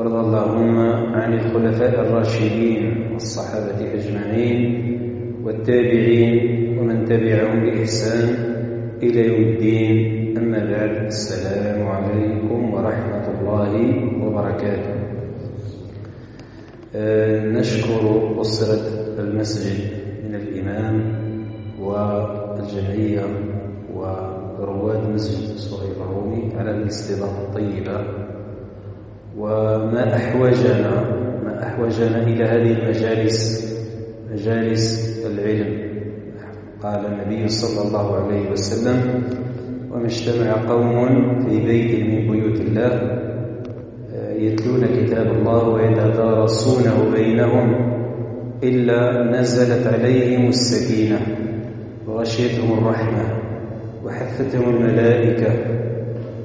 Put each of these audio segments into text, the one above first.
وارض اللهم عن الخلفاء الراشدين والصحابة أجمعين والتابعين ومن تبعهم بإحسان إلى يوم الدين أما بعد السلام عليكم ورحمة الله وبركاته آه، نشكر أسرة المسجد من الإمام والجمعية ورواد مسجد صهيب الرومي على الاستضافة الطيبة وما أحوجنا ما أحوجنا إلى هذه المجالس مجالس العلم قال النبي صلى الله عليه وسلم وما اجتمع قوم في بيت من بيوت الله آه، يتلون كتاب الله ويتدارسونه بينهم إلا نزلت عليهم السكينة وغشيتهم الرحمة وحفتهم الملائكة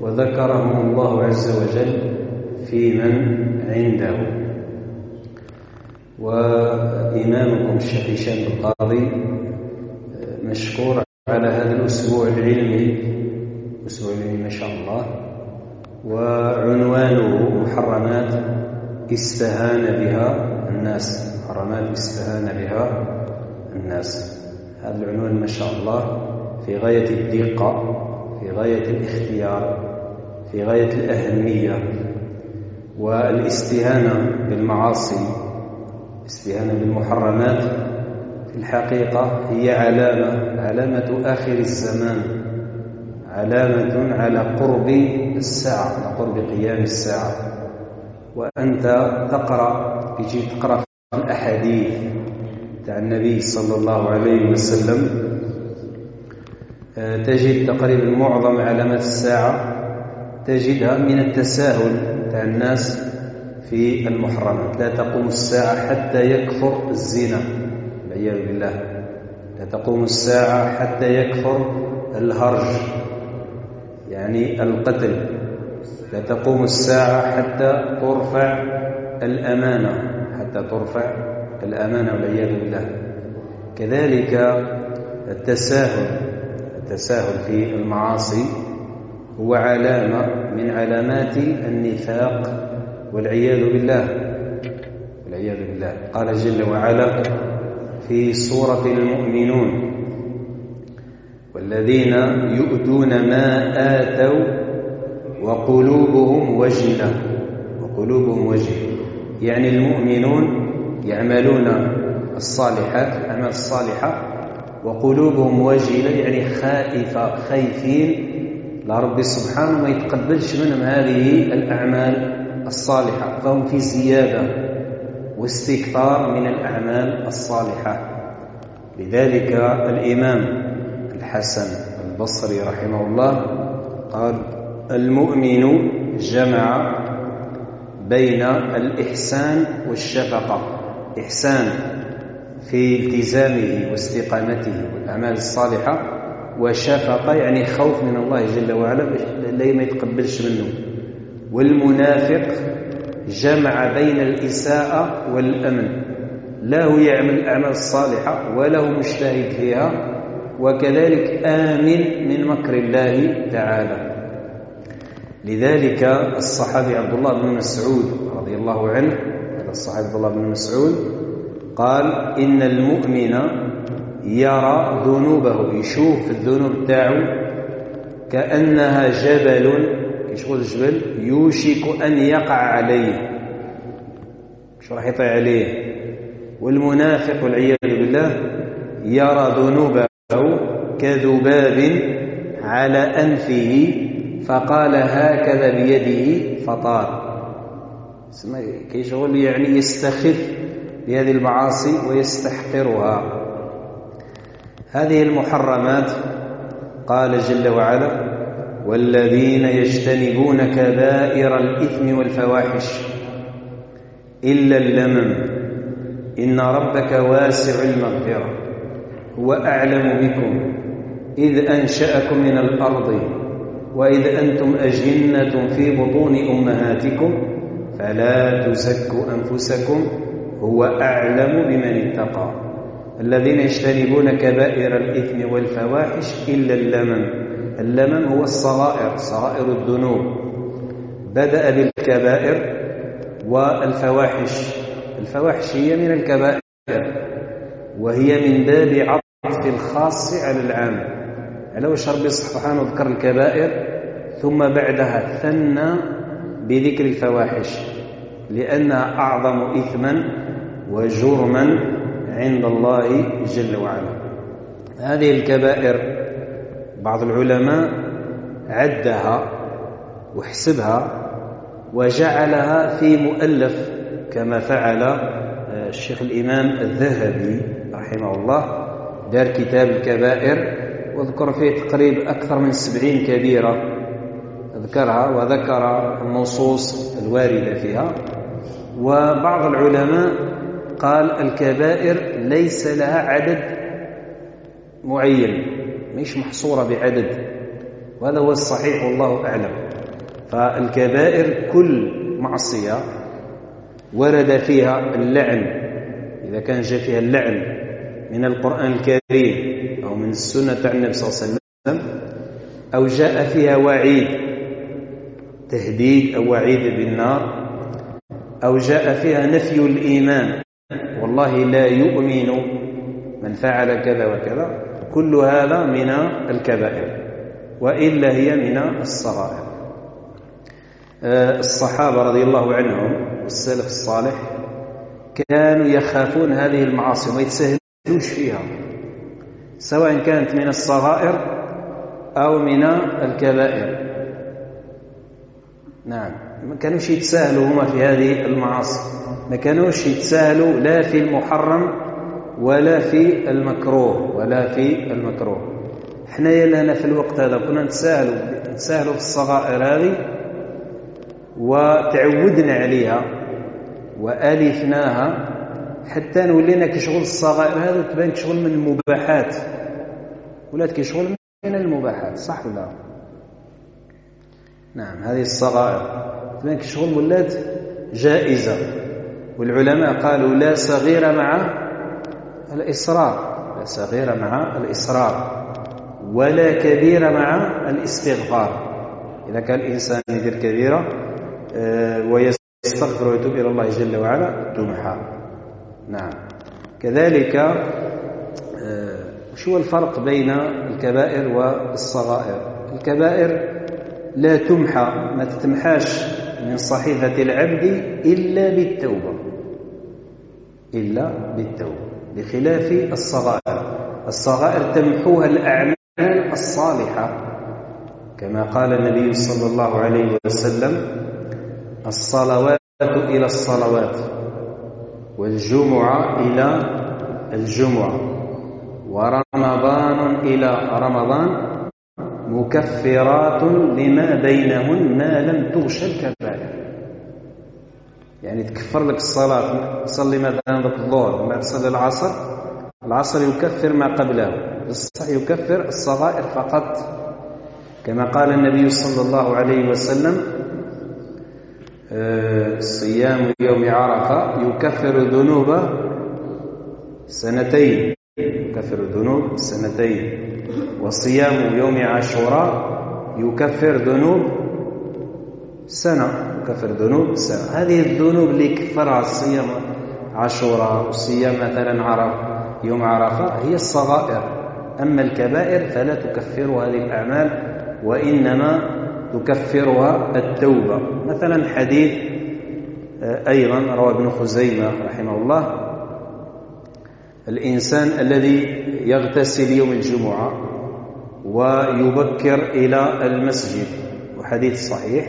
وذكرهم الله عز وجل في من عنده وإمامكم الشيخ هشام القاضي آه، مشكور على هذا الأسبوع العلمي أسبوع العلمي ما شاء الله وعنوانه محرمات استهان بها الناس محرمات استهان بها الناس هذا العنوان ما شاء الله في غاية الدقة في غاية الاختيار في غاية الأهمية والاستهانة بالمعاصي الاستهانة بالمحرمات في الحقيقة هي علامة علامة آخر الزمان علامة على قرب الساعة على قرب قيام الساعة وأنت تقرأ تجي تقرأ الأحاديث تاع النبي صلى الله عليه وسلم آه، تجد تقريبا معظم علامات الساعة تجدها من التساهل الناس في المحرمات لا تقوم الساعة حتى يكفر الزنا والعياذ بالله لا تقوم الساعة حتى يكفر الهرج يعني القتل لا تقوم الساعة حتى ترفع الأمانة حتى ترفع الأمانة والعياذ بالله كذلك التساهل التساهل في المعاصي هو علامة من علامات النفاق والعياذ بالله والعياذ بالله قال جل وعلا في سورة المؤمنون والذين يؤتون ما آتوا وقلوبهم وجلة وقلوبهم وجلة يعني المؤمنون يعملون الصالحات الأعمال الصالحة وقلوبهم وجلة يعني خائفة خايفين لا ربي سبحانه ما يتقبلش منهم هذه الأعمال الصالحة فهم في زيادة واستكثار من الأعمال الصالحة لذلك الإمام الحسن البصري رحمه الله قال المؤمن جمع بين الإحسان والشفقة إحسان في التزامه واستقامته والأعمال الصالحة وشفقة يعني خوف من الله جل وعلا لا ما يتقبلش منه والمنافق جمع بين الإساءة والأمن لا هو يعمل الأعمال الصالحة ولا هو مجتهد فيها وكذلك آمن من مكر الله تعالى لذلك الصحابي عبد الله بن مسعود رضي الله عنه هذا الصحابي عبد الله بن مسعود قال إن المؤمن يرى ذنوبه يشوف الذنوب تاعو كأنها جبل كيشغل الجبل يوشك أن يقع عليه مش راح يطيع عليه والمنافق والعياذ بالله يرى ذنوبه كذباب على أنفه فقال هكذا بيده فطار كيشغل يعني يستخف بهذه المعاصي ويستحقرها هذه المحرمات قال جل وعلا والذين يجتنبون كبائر الإثم والفواحش إلا اللمم إن ربك واسع المغفرة هو أعلم بكم إذ أنشأكم من الأرض وإذ أنتم أجنة في بطون أمهاتكم فلا تزكوا أنفسكم هو أعلم بمن اتقى الذين يجتنبون كبائر الإثم والفواحش إلا اللمم اللمم هو الصغائر صغائر الذنوب بدأ بالكبائر والفواحش الفواحش هي من الكبائر وهي من باب عطف الخاص على العام على وش ربي سبحانه ذكر الكبائر ثم بعدها ثنى بذكر الفواحش لأنها أعظم إثما وجرما عند الله جل وعلا هذه الكبائر بعض العلماء عدها وحسبها وجعلها في مؤلف كما فعل آه، الشيخ الإمام الذهبي رحمه الله دار كتاب الكبائر وذكر فيه تقريب أكثر من سبعين كبيرة ذكرها وذكر النصوص الواردة فيها وبعض العلماء قال الكبائر ليس لها عدد معين مش محصورة بعدد وهذا هو الصحيح والله أعلم فالكبائر كل معصية ورد فيها اللعن إذا كان جاء فيها اللعن من القرآن الكريم أو من السنة عن النبي صلى الله عليه وسلم أو جاء فيها وعيد تهديد أو وعيد بالنار أو جاء فيها نفي الإيمان والله لا يؤمن من فعل كذا وكذا كل هذا من الكبائر وإلا هي من الصغائر آه، الصحابة رضي الله عنهم والسلف الصالح كانوا يخافون هذه المعاصي وما يتسهلوش فيها سواء كانت من الصغائر أو من الكبائر نعم ما كانوش يتساهلوا هما في هذه المعاصي ما كانوش يتساهلوا لا في المحرم ولا في المكروه ولا في المكروه حنايا لنا في الوقت هذا كنا نتساهلوا نتساهلوا في الصغائر هذه وتعودنا عليها والفناها حتى ولينا كشغل الصغائر هذا تبان كشغل من المباحات ولات كشغل من المباحات صح ولا نعم هذه الصغائر شهور ولات جائزة والعلماء قالوا لا صغير مع الإصرار لا صغير مع الإصرار ولا كبير مع الاستغفار إذا كان الإنسان يدير كبيرة آه، ويستغفر ويتوب إلى الله جل وعلا تمحى نعم كذلك آه، شو هو الفرق بين الكبائر والصغائر الكبائر لا تمحى ما تتمحاش من صحيفة العبد إلا بالتوبة إلا بالتوبة بخلاف الصغائر الصغائر تمحوها الأعمال الصالحة كما قال النبي صلى الله عليه وسلم الصلوات إلى الصلوات والجمعة إلى الجمعة ورمضان إلى رمضان مكفرات لما بينهن ما لم تغش الكبائر يعني تكفر لك الصلاة تصلي مثلا الظهر ما بعد تصلي العصر العصر يكفر ما قبله الصح يكفر الصغائر فقط كما قال النبي صلى الله عليه وسلم آه، صيام يوم عرفة يكفر ذنوب سنتين يكفر ذنوب سنتين وصيام يوم عاشوراء يكفر ذنوب سنة يكفر ذنوب سنة هذه الذنوب اللي كفرها صيام عاشوراء وصيام مثلا عرفة يوم عرفة هي الصغائر أما الكبائر فلا تكفرها للأعمال وإنما تكفرها التوبة مثلا حديث آه، أيضا روى ابن خزيمة رحمه الله الإنسان الذي يغتسل يوم الجمعة ويبكر إلى المسجد وحديث صحيح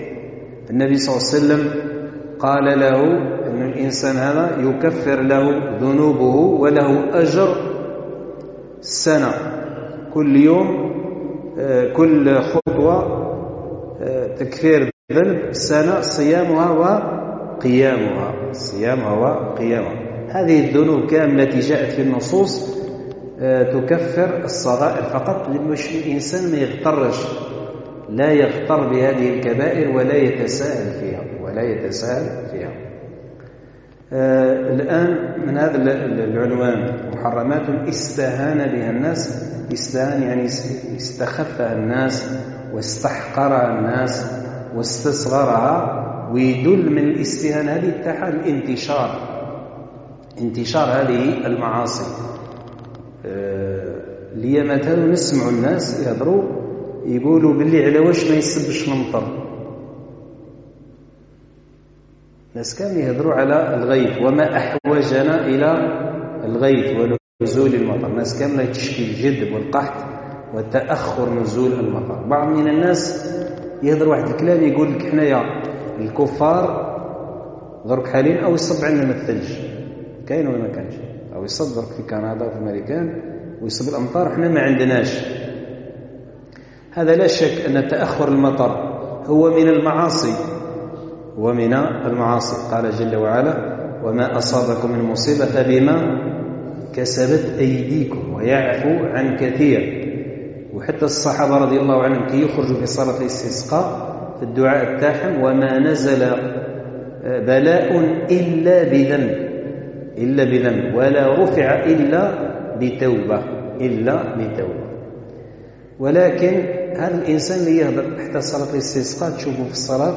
النبي صلى الله عليه وسلم قال له أن الإنسان هذا يكفر له ذنوبه وله أجر سنة كل يوم كل خطوة تكفير ذنب سنة صيامها وقيامها صيامها وقيامها هذه الذنوب كاملة التي جاءت في النصوص آه، تكفر الصغائر فقط لمش الإنسان ما يغترش لا يغتر بهذه الكبائر ولا يتساءل فيها ولا يتساءل فيها آه، الآن من هذا العنوان محرمات استهان بها الناس استهان يعني استخفها الناس واستحقرها الناس واستصغرها ويدل من الاستهانة هذه تحت الانتشار انتشار هذه المعاصي آه، ليا مثلا نسمعوا الناس يهضروا يقولوا باللي على واش ما يسبش المطر الناس كانوا يهضروا على الغيث وما احوجنا الى الغيث ونزول المطر الناس كامله تشكي الجد والقحط وتاخر نزول المطر بعض من الناس يهضر واحد الكلام يقول لك حنايا الكفار ضرب حالين او يصب عندنا الثلج كاين ولا ما كانش او يصدر في كندا وفي الامريكان ويصب الامطار احنا ما عندناش هذا لا شك ان تاخر المطر هو من المعاصي ومن المعاصي قال جل وعلا وما اصابكم من مصيبه فبما كسبت ايديكم ويعفو عن كثير وحتى الصحابه رضي الله عنهم كي يخرجوا في صلاه الاستسقاء في الدعاء التاحم وما نزل بلاء الا بذنب إلا بذنب ولا رفع إلا بتوبة إلا بتوبة ولكن هذا الإنسان اللي يهبط حتى صلاة الاستسقاء تشوفوا في الصلاة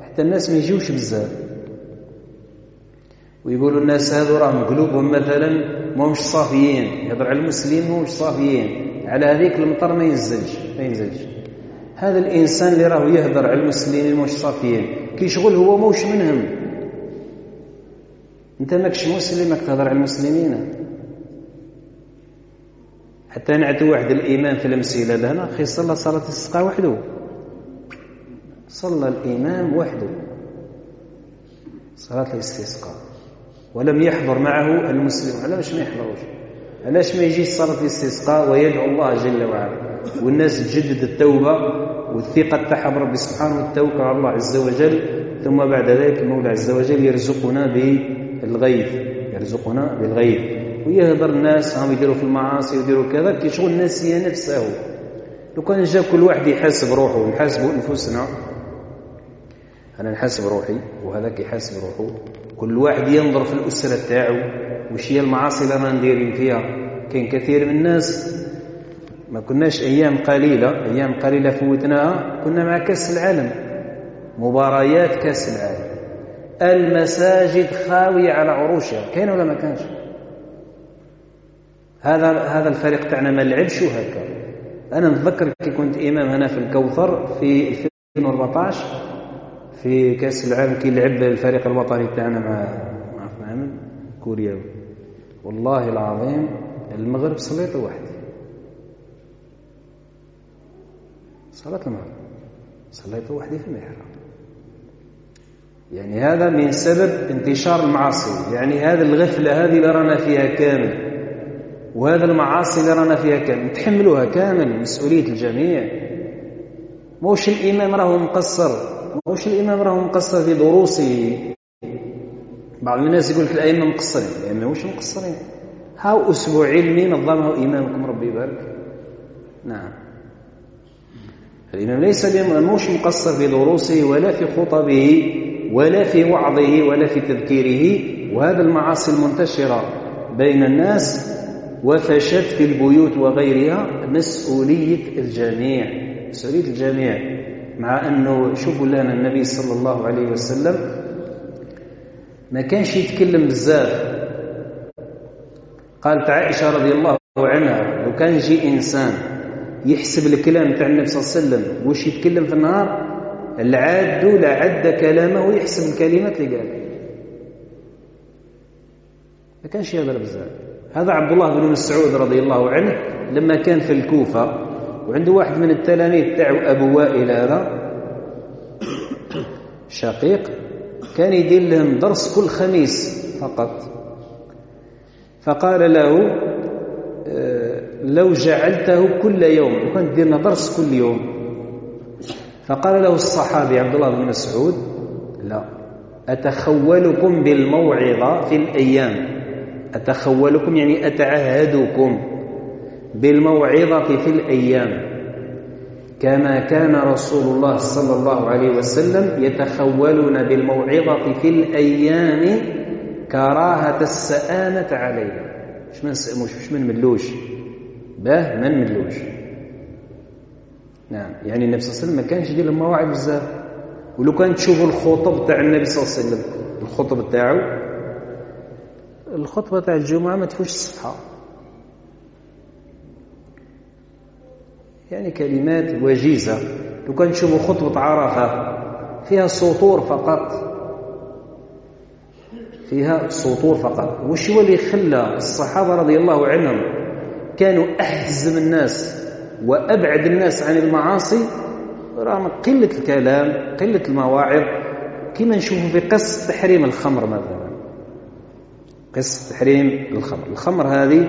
حتى الناس ما يجيوش بزاف ويقولوا الناس هذو راهم قلوبهم مثلا ماهمش صافيين يهضر على المسلمين ماهمش صافيين على هذيك المطر ما ينزلش ما ينزلش هذا الانسان اللي راه يهضر على المسلمين ماهمش صافيين كي شغل هو ماهوش منهم انت ماكش مسلم ماك تهضر على المسلمين حتى نعدو واحد الامام في المسيله لهنا خي صلى صلاه السقاء وحده صلى الامام وحده صلاه الاستسقاء ولم يحضر معه المسلم علاش ما يحضروش علاش ما يجيش صلاه الاستسقاء ويدعو الله جل وعلا والناس تجدد التوبه والثقه تاعها بربي سبحانه والتوكل على الله عز وجل ثم بعد ذلك المولى عز وجل يرزقنا ب الغيث يرزقنا بالغيث ويهدر الناس هم يديروا في المعاصي ويديروا كذا كيشغل الناس هي نفسه لو كان جا كل واحد يحاسب روحه نحاسبوا انفسنا انا نحاسب روحي وهذاك يحاسب روحه كل واحد ينظر في الاسره تاعو وش هي المعاصي اللي رانا دايرين فيها كاين كثير من الناس ما كناش ايام قليله ايام قليله فوتناها كنا مع كاس العالم مباريات كاس العالم المساجد خاوية على عروشها كاين ولا ما كانش هذا هذا الفريق تاعنا ما لعبش وهكا انا نتذكر كي كنت امام هنا في الكوثر في 2014 في كاس العالم كي لعب الفريق الوطني تاعنا مع مع من والله العظيم المغرب صليت وحدي صلاة المغرب صليت وحدي في المحراب يعني هذا من سبب انتشار المعاصي يعني هذه الغفلة هذه اللي رانا فيها كامل وهذا المعاصي اللي رانا فيها كامل نتحملوها كامل مسؤولية الجميع موش الإمام راه مقصر موش الإمام راه مقصر في دروسه بعض الناس يقول لك الأئمة مقصرين الأئمة مش مقصرين هاو أسبوع علمي نظمه إمامكم ربي يبارك نعم الإمام ليس موش مقصر في دروسه ولا في خطبه ولا في وعظه ولا في تذكيره وهذا المعاصي المنتشرة بين الناس وفشت في البيوت وغيرها مسؤولية الجميع مسؤولية الجميع مع أنه شوفوا لنا النبي صلى الله عليه وسلم ما كانش يتكلم بزاف قالت عائشة رضي الله عنها لو كان جي إنسان يحسب الكلام تاع النبي صلى الله عليه وسلم واش يتكلم في النهار العاد لا عد كلامه ويحسم الكلمات اللي قالها ما كانش يهضر بزاف هذا عبد الله بن مسعود رضي الله عنه لما كان في الكوفة وعنده واحد من التلاميذ تاع أبو وائل هذا شقيق كان يدير لهم درس كل خميس فقط فقال له آه، لو جعلته كل يوم وكان درس كل يوم فقال له الصحابي عبد الله بن مسعود لا أتخولكم بالموعظة في الأيام أتخولكم يعني أتعهدكم بالموعظة في الأيام كما كان رسول الله صلى الله عليه وسلم يتخولنا بالموعظة في الأيام كراهة السآمة علينا مش ما نسأموش مش ما نملوش باه ما نملوش نعم يعني النبي صلى الله عليه وسلم ما كانش يدير المواعظ بزاف ولو كان تشوفوا الخطب تاع النبي صلى الله عليه وسلم الخطب تاعو الخطبه تاع الجمعه ما تفوش الصفحه يعني كلمات وجيزه لو كان تشوفوا خطبه عرفه فيها سطور فقط فيها سطور فقط وش هو اللي خلى الصحابه رضي الله عنهم كانوا احزم الناس وأبعد الناس عن المعاصي رغم قلة الكلام قلة المواعظ كما نشوفوا في قصة تحريم الخمر مثلا قصة تحريم الخمر الخمر هذه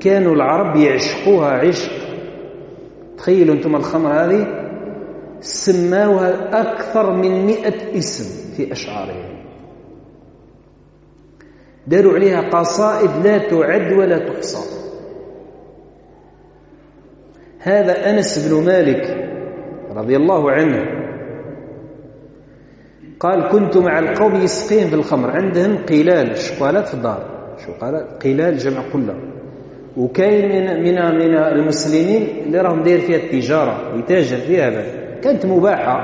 كانوا العرب يعشقوها عشق تخيلوا أنتم الخمر هذه سماوها أكثر من مئة اسم في أشعارهم داروا عليها قصائد لا تعد ولا تحصى هذا أنس بن مالك رضي الله عنه قال كنت مع القوم يسقيهم في الخمر عندهم قلال شقالات في الدار شقالات قلال جمع قلة وكاين من من من المسلمين اللي راهم داير فيها التجارة يتاجر فيها بقى. كانت مباحة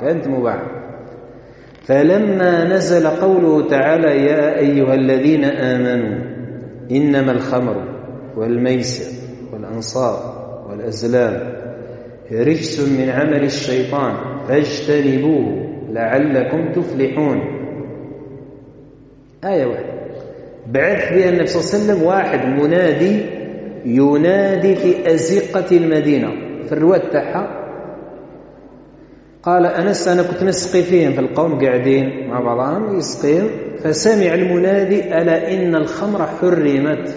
كانت مباحة فلما نزل قوله تعالى يا أيها الذين آمنوا إنما الخمر والميسر والأنصار والأزلام رجس من عمل الشيطان فاجتنبوه لعلكم تفلحون آية واحدة بعث بها النبي صلى الله عليه وسلم واحد منادي ينادي في أزقة المدينة في الرواة تاعها قال أنس أنا كنت نسقي فيهم في القوم قاعدين مع بعضهم يسقيهم فسمع المنادي ألا إن الخمر حرمت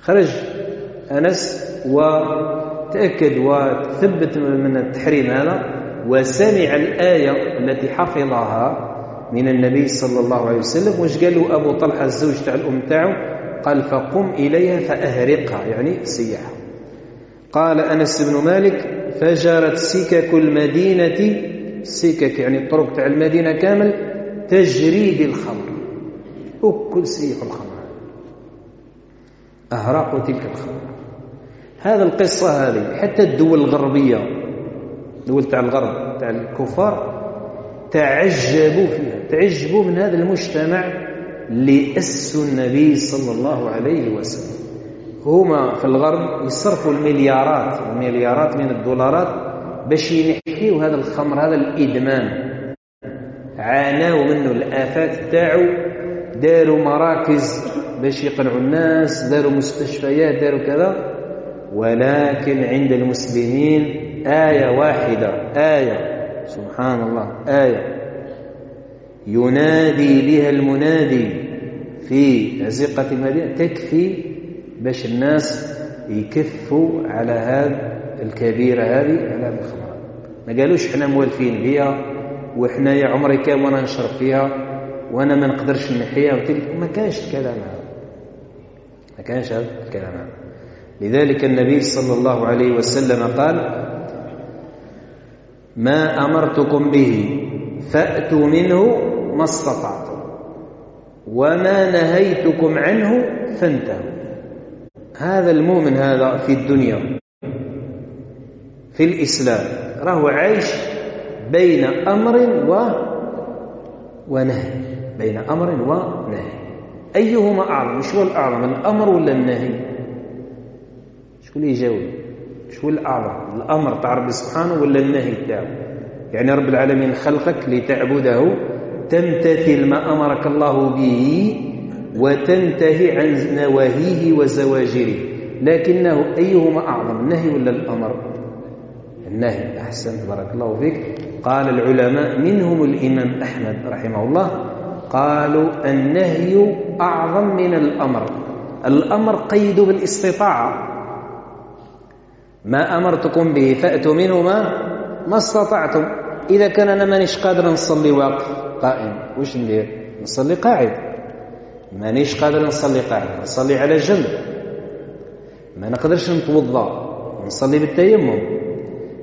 خرج أنس وتأكد وثبت من التحريم هذا وسمع الآية التي حفظها من النبي صلى الله عليه وسلم واش قال له أبو طلحة الزوج تاع الأم تاعو قال فقم إليها فأهرقها يعني سياحة قال أنس بن مالك فجرت سكك المدينة سكك يعني الطرق تاع المدينة كامل تجري بالخمر وكل سيح الخمر أهرقوا تلك الخمر هذا القصة هذه حتى الدول الغربية دول تاع الغرب تاع الكفار تعجبوا فيها تعجبوا من هذا المجتمع اللي أسسوا النبي صلى الله عليه وسلم هما في الغرب يصرفوا المليارات المليارات من الدولارات باش ينحيوا هذا الخمر هذا الإدمان عانوا منه الآفات تاعو داروا مراكز باش يقنعوا الناس داروا مستشفيات داروا كذا ولكن عند المسلمين آية واحدة آية سبحان الله آية ينادي بها المنادي في أزقة المدينة تكفي باش الناس يكفوا على هذا الكبيرة هذه على هذا الخمر ما قالوش احنا موالفين بها وإحنا يا عمري كام وأنا نشرب فيها وأنا ما نقدرش نحيها ما كانش الكلام هذا ما كانش هذا الكلام هذا لذلك النبي صلى الله عليه وسلم قال ما أمرتكم به فأتوا منه ما استطعتم وما نهيتكم عنه فانتهوا هذا المؤمن هذا في الدنيا في الإسلام راه عايش بين أمر و ونهي بين أمر ونهي أيهما أعظم شو هو الأعظم الأمر ولا النهي شكون اللي يجاوب شو الامر الامر تاع ربي سبحانه ولا النهي تاعو يعني رب العالمين خلقك لتعبده تمتثل ما امرك الله به وتنتهي عن نواهيه وزواجره لكنه ايهما اعظم النهي ولا الامر النهي احسنت بارك الله فيك قال العلماء منهم الامام احمد رحمه الله قالوا النهي اعظم من الامر الامر قيد بالاستطاعه ما أمرتكم به فأتوا منه ما ما استطعتم إذا كان أنا مانيش قادر نصلي واقف قائم واش ندير نصلي قاعد مانيش قادر نصلي قاعد نصلي على جنب ما نقدرش نتوضا نصلي بالتيمم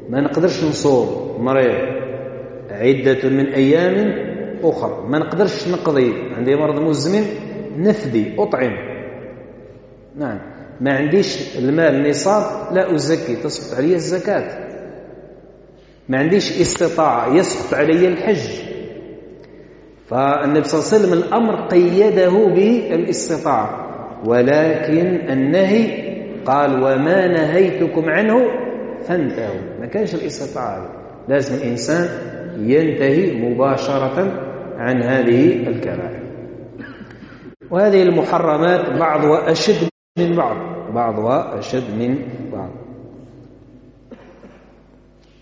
ما نقدرش نصوم مريض عدة من أيام أخرى ما نقدرش نقضي عندي مرض مزمن نفدي أطعم نعم ما عنديش المال نصاب لا أزكي تسقط علي الزكاة ما عنديش استطاعة يسقط علي الحج فالنبي صلى الله عليه وسلم الأمر قيده بالاستطاعة ولكن النهي قال وما نهيتكم عنه فانتهوا ما كانش الاستطاعة لازم الإنسان ينتهي مباشرة عن هذه الكبائر وهذه المحرمات بعضها أشد من بعض بعضها أشد من بعض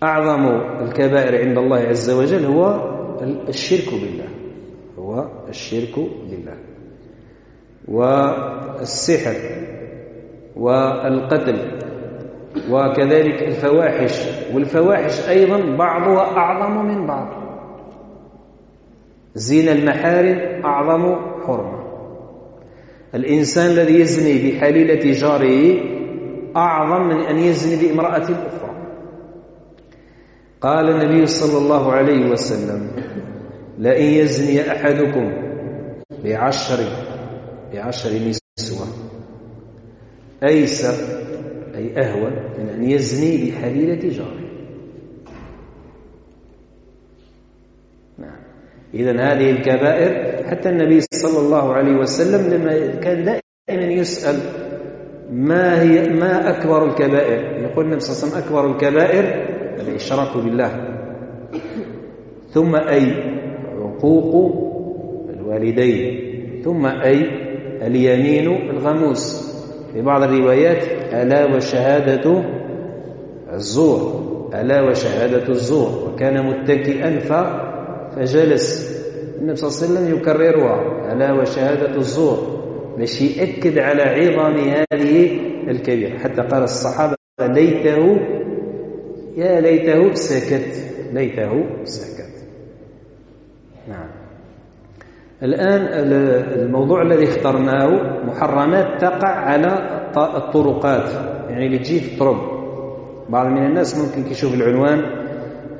أعظم الكبائر عند الله عز وجل هو الشرك بالله هو الشرك بالله والسحر والقتل وكذلك الفواحش والفواحش أيضا بعضها أعظم من بعض زين المحارم أعظم حرمة الإنسان الذي يزني بحليلة جاره أعظم من أن يزني بامرأة أخرى قال النبي صلى الله عليه وسلم لئن يزني أحدكم بعشر بعشر نسوة أيسر أي أهون من أن يزني بحليلة جاره إذا هذه الكبائر حتى النبي صلى الله عليه وسلم لما كان دائما يسأل ما هي ما أكبر الكبائر يقول النبي صلى الله عليه وسلم أكبر الكبائر الإشراك بالله ثم أي عقوق الوالدين ثم أي اليمين الغموس في بعض الروايات ألا وشهادة الزور ألا وشهادة الزور وكان متكئا ف فجلس النبي صلى الله عليه وسلم يكررها ألا وشهادة الزور باش يأكد على عظم هذه الكبيرة حتى قال الصحابة ليته يا ليته سكت ليته سكت نعم الآن الموضوع الذي اخترناه محرمات تقع على الطرقات يعني اللي تجي في الطرق بعض من الناس ممكن يشوف العنوان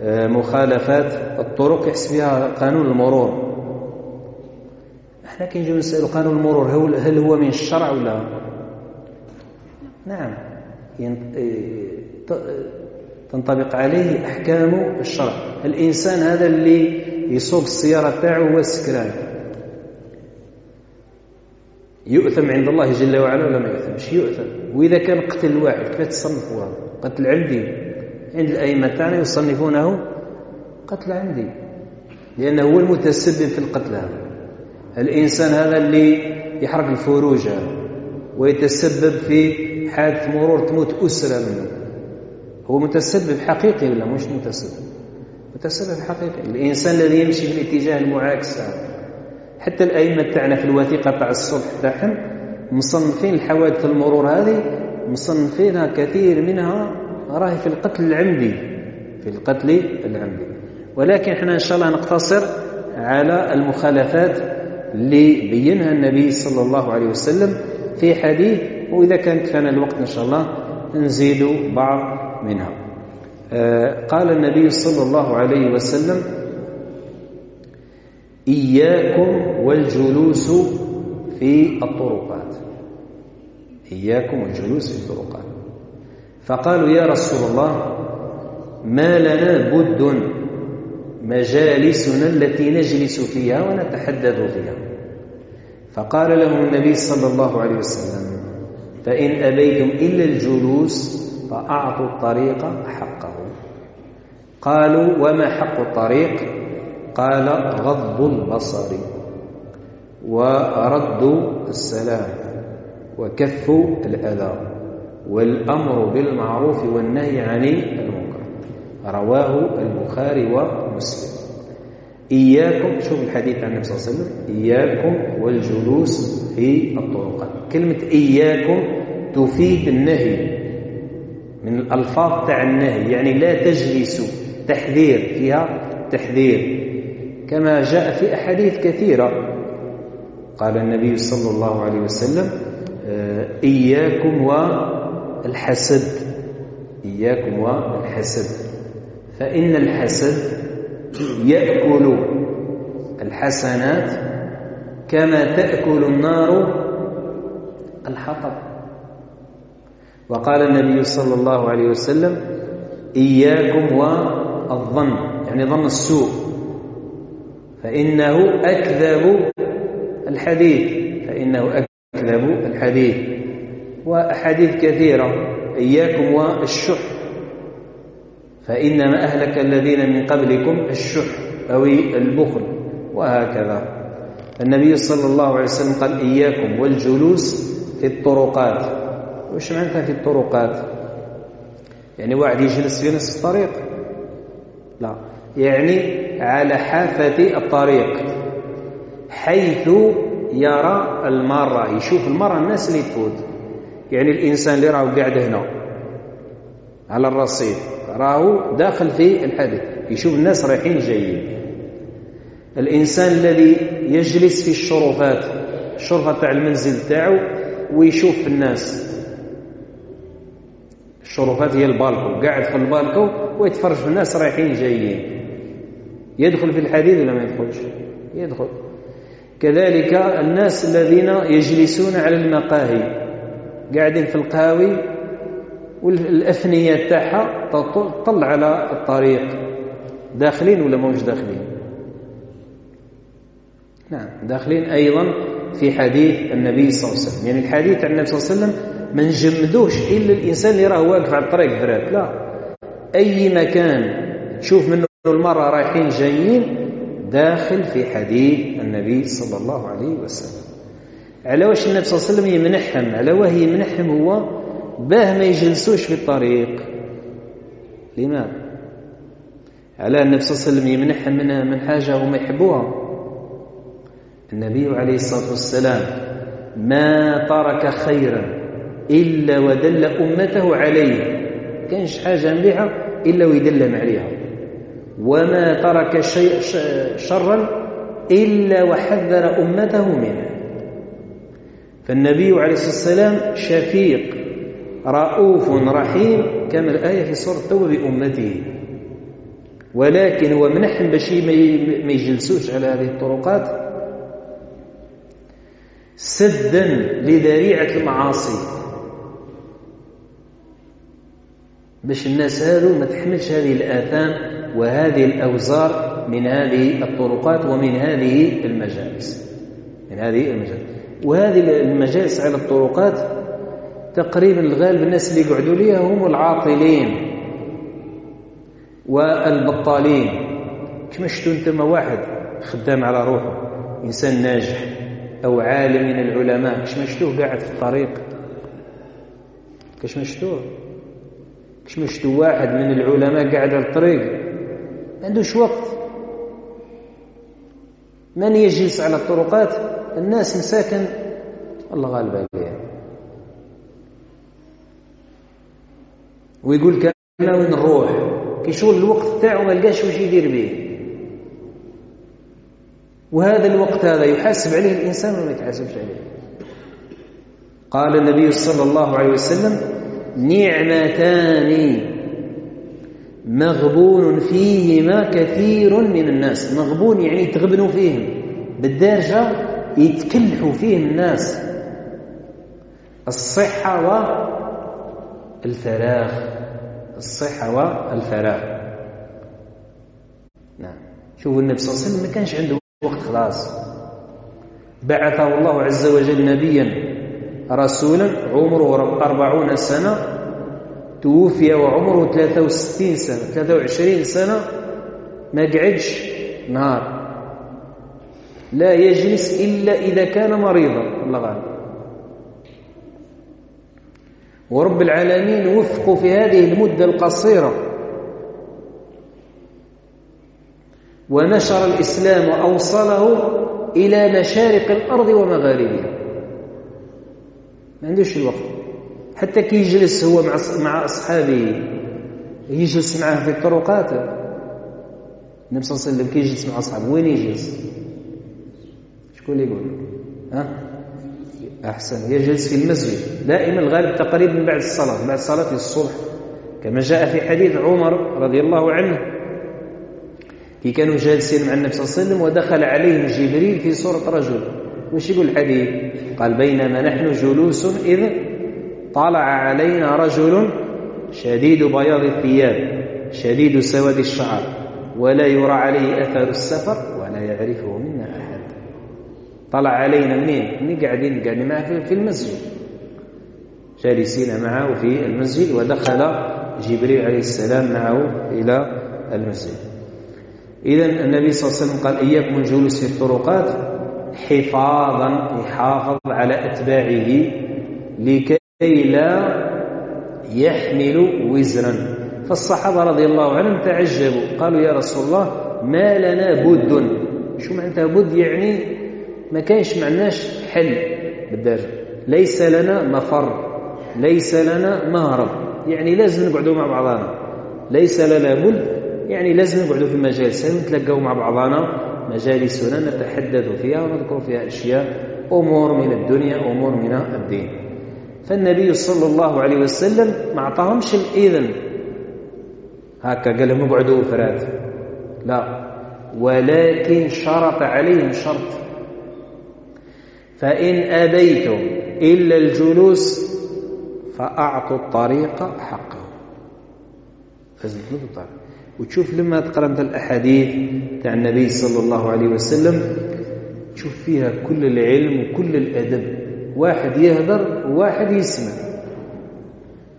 مخالفات الطرق يحس بها قانون المرور احنا كي نجيو نسالوا قانون المرور هل هو من الشرع ولا نعم إيه، تنطبق عليه احكام الشرع الانسان هذا اللي يصوب السياره تاعو هو السكران يؤثم عند الله جل وعلا ولا ما يؤثمش يؤثم واذا كان قتل واحد كتصنف قتل عمدي عند الأئمة يصنفونه قتل عمدي لأنه هو المتسبب في القتل هذا الإنسان هذا اللي يحرق الفروج هذا ويتسبب في حادث مرور تموت أسرة منه هو متسبب حقيقي ولا مش متسبب متسبب حقيقي الإنسان الذي يمشي في الاتجاه المعاكس هذا حتى الأئمة تاعنا في الوثيقة تاع الصلح تاعهم مصنفين الحوادث المرور هذه مصنفينها كثير منها راهي في القتل العمدي في القتل العمدي ولكن احنا ان شاء الله نقتصر على المخالفات اللي بينها النبي صلى الله عليه وسلم في حديث واذا كان كان الوقت ان شاء الله نزيد بعض منها آه، قال النبي صلى الله عليه وسلم إياكم والجلوس في الطرقات إياكم والجلوس في الطرقات فقالوا يا رسول الله ما لنا بد مجالسنا التي نجلس فيها ونتحدث فيها فقال لهم النبي صلى الله عليه وسلم فإن أبيتم إلا الجلوس فأعطوا الطريق حقه قالوا وما حق الطريق قال غض البصر ورد السلام وكف الأذى والأمر بالمعروف والنهي عن المنكر رواه البخاري ومسلم إياكم شوف الحديث عن النبي صلى الله عليه وسلم إياكم والجلوس في الطرقات كلمة إياكم تفيد النهي من الألفاظ تاع النهي يعني لا تجلسوا تحذير فيها تحذير كما جاء في أحاديث كثيرة قال النبي صلى الله عليه وسلم آه، إياكم و الحسد إياكم والحسد فإن الحسد يأكل الحسنات كما تأكل النار الحطب وقال النبي صلى الله عليه وسلم إياكم والظن يعني ظن السوء فإنه أكذب الحديث فإنه أكذب الحديث وأحاديث كثيرة إياكم والشح فإنما أهلك الذين من قبلكم الشح أو البخل وهكذا النبي صلى الله عليه وسلم قال إياكم والجلوس في الطرقات وش معناتها في الطرقات يعني واحد يجلس في نصف الطريق لا يعني على حافة الطريق حيث يرى المارة يشوف المارة الناس اللي تفوت يعني الإنسان اللي راه قاعد هنا على الرصيف راهو داخل في الحدث يشوف الناس رايحين جايين الإنسان الذي يجلس في الشرفات الشرفة تاع المنزل تاعو ويشوف الناس الشرفات هي البالكو قاعد في البالكو ويتفرج في الناس رايحين جايين يدخل في الحديث ولا ما يدخلش يدخل كذلك الناس الذين يجلسون على المقاهي قاعدين في القهاوي والأثنية تاعها تطل على الطريق داخلين ولا موش داخلين نعم داخلين أيضا في حديث النبي صلى الله عليه وسلم يعني الحديث عن النبي صلى الله عليه وسلم ما نجمدوش إلا الإنسان اللي راه واقف على الطريق فرات لا أي مكان تشوف منه المرأة رايحين جايين داخل في حديث النبي صلى الله عليه وسلم على واش النبي صلى الله عليه وسلم يمنحهم على واه يمنحهم هو باه ما يجلسوش في الطريق لماذا على النبي صلى الله عليه وسلم يمنحهم من من حاجه هما يحبوها النبي عليه الصلاه والسلام ما ترك خيرا الا ودل امته عليه كانش حاجه مليحه الا ويدلهم عليها وما ترك شيء شرا الا وحذر امته منه فالنبي عليه الصلاة والسلام شفيق رؤوف رحيم كما الآية في سورة التوبة بأمته ولكن هو منحهم باش ما يجلسوش على هذه الطرقات سدا لذريعة المعاصي باش الناس هذو ما تحملش هذه الآثام وهذه الأوزار من هذه الطرقات ومن هذه المجالس من هذه المجالس وهذه المجالس على الطرقات تقريبا الغالب الناس اللي يقعدوا ليها هم العاطلين والبطالين كما شفتوا ما واحد خدام على روحه انسان ناجح او عالم من العلماء كش ما شفتوه قاعد في الطريق كش ما شفتوه كش ما شفتوا واحد من العلماء قاعد على الطريق ما عندوش وقت من يجلس على الطرقات الناس مساكن الله غالب عليها ويقول كان وين نروح كي شغل الوقت تاعو ما لقاش واش يدير به وهذا الوقت هذا يحاسب عليه الانسان ولا ما يتحاسبش عليه قال النبي صلى الله عليه وسلم نعمتان مغبون فيهما كثير من الناس مغبون يعني تغبنوا فيهم بالدرجة يتكلحوا فيه الناس الصحة والفراغ الصحة والفراغ نعم شوفوا النبي صلى الله عليه وسلم ما كانش عنده وقت خلاص بعثه الله عز وجل نبيا رسولا عمره 40 سنة توفي وعمره 63 سنة 23 سنة ما قعدش نهار لا يجلس إلا إذا كان مريضا الله غالب ورب العالمين وفقه في هذه المدة القصيرة ونشر الإسلام وأوصله إلى مشارق الأرض ومغاربها ما عندوش الوقت حتى كي يجلس هو مع مع أصحابه يجلس معه في الطرقات النبي صلى الله عليه وسلم كي يجلس مع أصحابه وين يجلس؟ شكون يقول ها أحسن يجلس في المسجد دائما الغالب تقريبا من بعد الصلاة بعد صلاة الصبح كما جاء في حديث عمر رضي الله عنه كي كانوا جالسين مع النبي صلى الله عليه وسلم ودخل عليهم جبريل في صورة رجل وش يقول الحديث قال بينما نحن جلوس إذ طلع علينا رجل شديد بياض الثياب شديد سواد الشعر ولا يرى عليه أثر السفر ولا يعرفه طلع علينا منين من قاعدين قاعدين معه في المسجد جالسين معه في المسجد ودخل جبريل عليه السلام معه إلى المسجد إذا النبي صلى الله عليه وسلم قال إياكم الجلوس في الطرقات حفاظا يحافظ على أتباعه لكي لا يحمل وزرا فالصحابة رضي الله عنهم تعجبوا قالوا يا رسول الله ما لنا بد شو معناتها بد يعني ما كانش معناش حل بالدارجة ليس لنا مفر ليس لنا مهرب يعني لازم نقعدوا مع بعضنا ليس لنا مل يعني لازم نقعدوا في مجالس نتلقوا مع بعضنا مجالسنا نتحدث فيها ونذكر فيها أشياء أمور من الدنيا أمور من الدين فالنبي صلى الله عليه وسلم ما أعطاهمش الإذن هكا قال لهم اقعدوا فرات لا ولكن شرط عليهم شرط فإن أبيتم إلا الجلوس فأعطوا الطريق حقه فزدوا الطريق وتشوف لما تقرأ مثل الأحاديث تاع النبي صلى الله عليه وسلم تشوف فيها كل العلم وكل الأدب واحد يهدر وواحد يسمع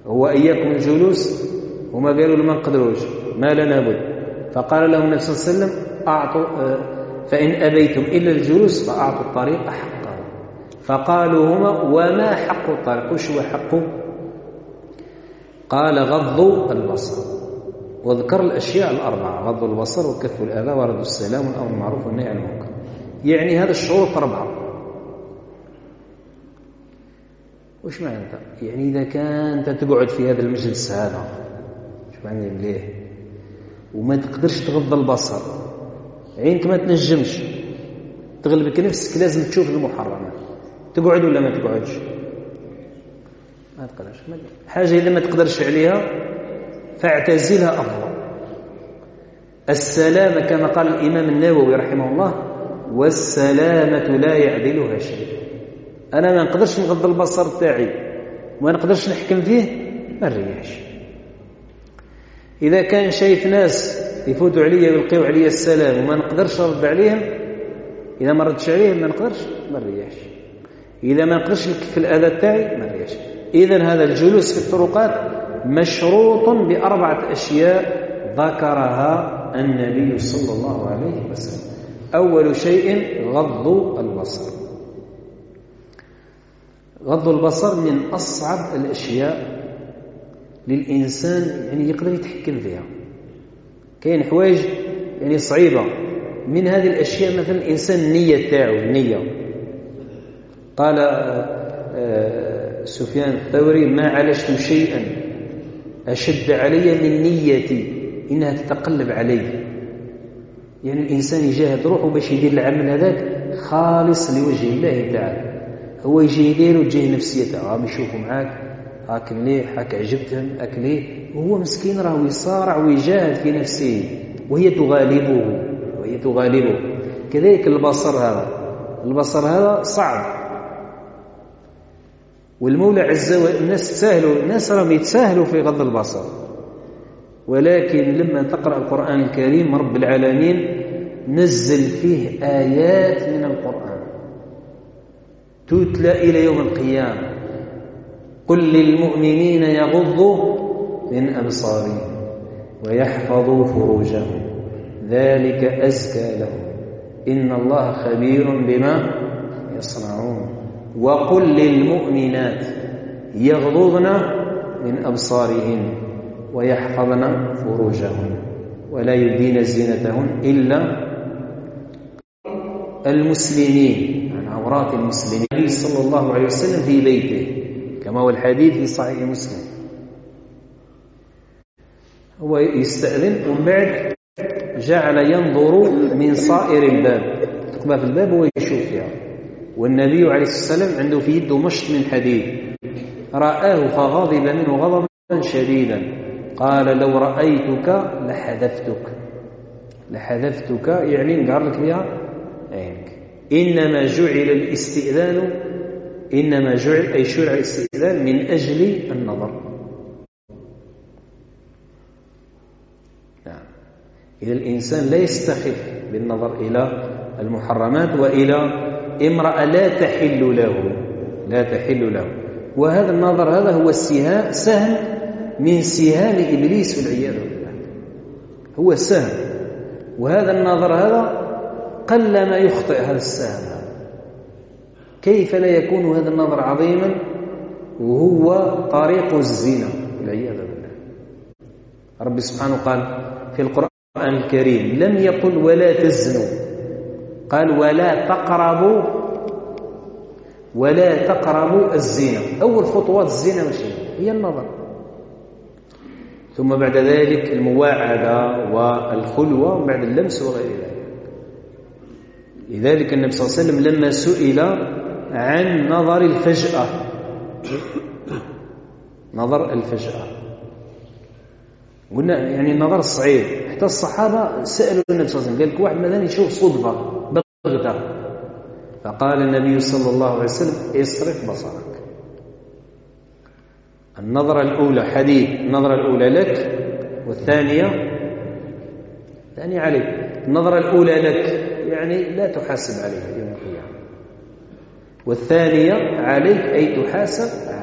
هو إياكم الجلوس وما قالوا لما نقدروش ما لنا بد فقال له النبي صلى الله عليه وسلم أعطوا آه، فإن أبيتم إلا الجلوس فأعطوا الطريق أحق فقالوا هما وما حق الطريق وش هو حقه قال غض البصر واذكر الأشياء الأربعة غض البصر وكف الأذى ورد السلام والأمر المعروف والنهي عن المنكر يعني هذا الشروط أربعة وش معنى يعني إذا كانت تقعد في هذا المجلس هذا شو معنى ليه وما تقدرش تغض البصر عينك ما تنجمش تغلبك نفسك لازم تشوف المحرمات تقعد ولا ما تقعدش ما تقدرش حاجة إذا ما تقدرش عليها فاعتزلها أفضل السلامة كما قال الإمام النووي رحمه الله والسلامة لا يعدلها شيء أنا ما نقدرش نغض البصر تاعي وما نقدرش نحكم فيه ما نريحش إذا كان شايف ناس يفوتوا عليا ويلقيو عليا السلام وما نقدرش نرد عليهم إذا ما ردش عليهم ما نقدرش ما نريحش إذا ما نقدرش نكفي الأذى تاعي ما نرجعش إذا هذا الجلوس في الطرقات مشروط بأربعة أشياء ذكرها النبي صلى الله عليه وسلم أول شيء غض البصر غض البصر من أصعب الأشياء للإنسان يعني يقدر يتحكم فيها كاين حوايج يعني صعيبة من هذه الأشياء مثلا الإنسان النية تاعو النية قال آه، آه، سفيان الثوري ما علشت شيئا أشد علي من نيتي إنها تتقلب علي يعني الإنسان يجاهد روحه باش يدير العمل هذاك خالص لوجه الله تعالى هو يجي يدير وتجيه نفسيته راهم يشوفوا معاك هاك مليح هاك عجبتهم هاك وهو مسكين راه يصارع ويجاهد في نفسه وهي تغالبه وهي تغالبه كذلك البصر هذا البصر هذا صعب والمولى عز وجل الناس تساهلوا الناس راهم يتساهلوا في غض البصر ولكن لما تقرأ القرآن الكريم رب العالمين نزل فيه آيات من القرآن تتلى إلى يوم القيامة قل للمؤمنين يغضوا من أبصارهم ويحفظوا فروجهم ذلك أزكى لهم إن الله خبير بما يصنعون وقل للمؤمنات يغضضن من أبصارهن ويحفظن فروجهن ولا يبدين زينتهن إلا المسلمين عن يعني عورات المسلمين النبي صلى الله عليه وسلم في بيته كما هو الحديث في صحيح مسلم هو يستأذن ومن بعد جعل ينظر من صائر الباب تقبل في الباب ويشوف يعني والنبي عليه الصلاة والسلام عنده في يده مشط من حديد رآه فغضب منه غضبا شديدا قال لو رأيتك لحذفتك لحذفتك يعني قال لك بها عينك إنما جعل الاستئذان إنما جعل أي شرع الاستئذان من أجل النظر نعم إذا الإنسان لا يستخف بالنظر إلى المحرمات وإلى امرأة لا تحل له لا تحل له وهذا النظر هذا هو السهام سهم من سهام إبليس والعياذ بالله هو سهم وهذا النظر هذا قل ما يخطئ هذا السهم هذا كيف لا يكون هذا النظر عظيما وهو طريق الزنا والعياذ بالله ربي سبحانه قال في القرآن الكريم لم يقل ولا تزنوا قال ولا تقربوا ولا تقربوا الزنا أول خطوات الزنا ماشي هي النظر ثم بعد ذلك المواعدة والخلوة وبعد اللمس وغير ذلك لذلك النبي صلى الله عليه وسلم لما سئل عن نظر الفجأة نظر الفجأة قلنا يعني النظر الصعيب حتى الصحابه سالوا النبي صلى الله عليه وسلم قال لك واحد مثلا يشوف صدفه بغته فقال النبي صلى الله عليه وسلم اصرف بصرك النظرة الأولى حديث النظرة الأولى لك والثانية ثانية عليك النظرة الأولى لك يعني لا تحاسب عليها يوم القيامة والثانية عليك أي تحاسب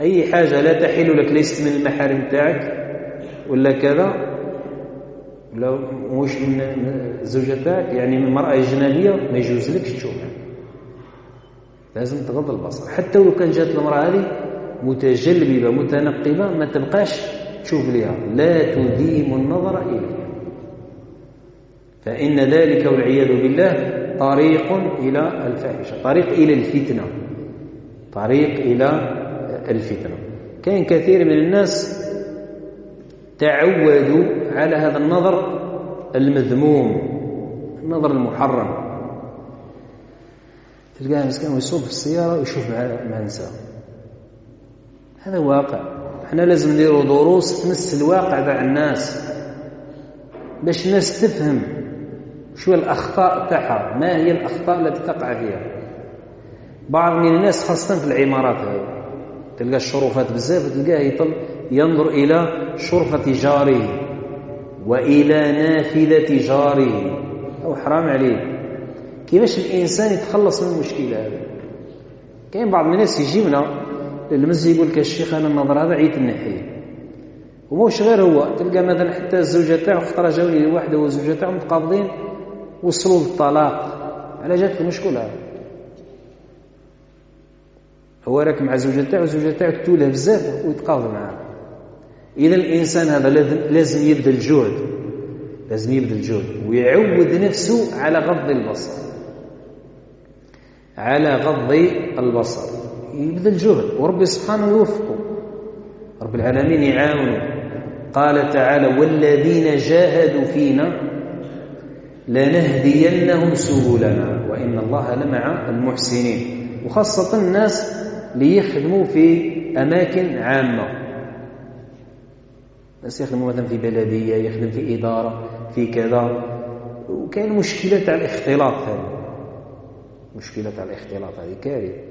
أي حاجة لا تحل لك ليست من المحارم تاعك ولا كذا ولا مش من الزوجة تاعك يعني من مرأة أجنبية ما يجوز لك تشوفها لازم تغض البصر حتى لو كان جات المرأة هذه متجلببة متنقبة ما تبقاش تشوف لها لا تديم النظر إليها فإن ذلك والعياذ بالله طريق إلى الفاحشة طريق إلى الفتنة طريق إلى الفتنة كان كثير من الناس تعودوا على هذا النظر المذموم النظر المحرم تلقاه مسكين ويصوب في السيارة ويشوف مع نساء هذا واقع احنا لازم نديروا دروس تمس الواقع تاع الناس باش الناس تفهم شو الأخطاء تاعها ما هي الأخطاء التي تقع فيها بعض من الناس خاصة في العمارات هذه تلقى الشرفات بزاف تلقاه يطل ينظر إلى شرفة جاره وإلى نافذة جاره أو حرام عليه كيفاش الإنسان يتخلص من المشكلة هذه كاين بعض الناس يجيبنا للمسجد يقول لك الشيخ أنا النظر هذا عيت نحيه وموش غير هو تلقى مثلا حتى الزوجة تاعو خطرة جاوني واحدة والزوجة تاعو متقابضين وصلوا للطلاق على جات المشكلة هذا هو راك مع الزوجه تاعو الزوجه تاعو تولى بزاف ويتقاضى معاه اذا الانسان هذا لازم يبذل جهد لازم يبذل جهد ويعود نفسه على غض البصر على غض البصر يبذل جهد وربي سبحانه يوفقه رب العالمين يعاونه قال تعالى والذين جاهدوا فينا لنهدينهم سبلنا وإن الله لمع المحسنين وخاصة الناس ليخدموا في أماكن عامة بس يخدموا مثلا في بلدية يخدم في إدارة في كذا وكاين مشكلة تاع الاختلاط هذه مشكلة تاع الاختلاط هذه كارثة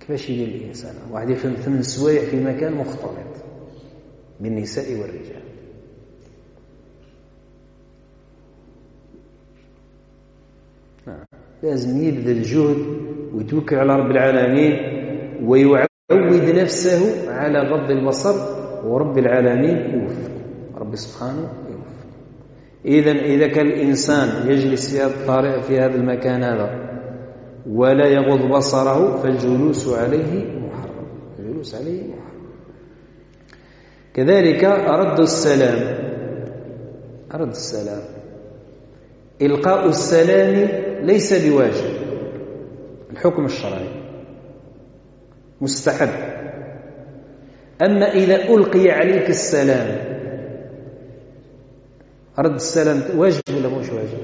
كيفاش يدير الإنسان واحد يخدم ثمان سوايع في مكان مختلط بالنساء والرجال نعم. لازم يبذل جهد ويتوكل على رب العالمين ويعود نفسه على غض البصر ورب العالمين يوفق رب سبحانه يوفق إذا إذا كان الإنسان يجلس في هذا الطريق في هذا المكان هذا ولا يغض بصره فالجلوس عليه محرم الجلوس عليه محرم كذلك رد السلام رد السلام إلقاء السلام ليس بواجب الحكم الشرعي مستحب أما إذا ألقي عليك السلام رد السلام واجب ولا مش واجب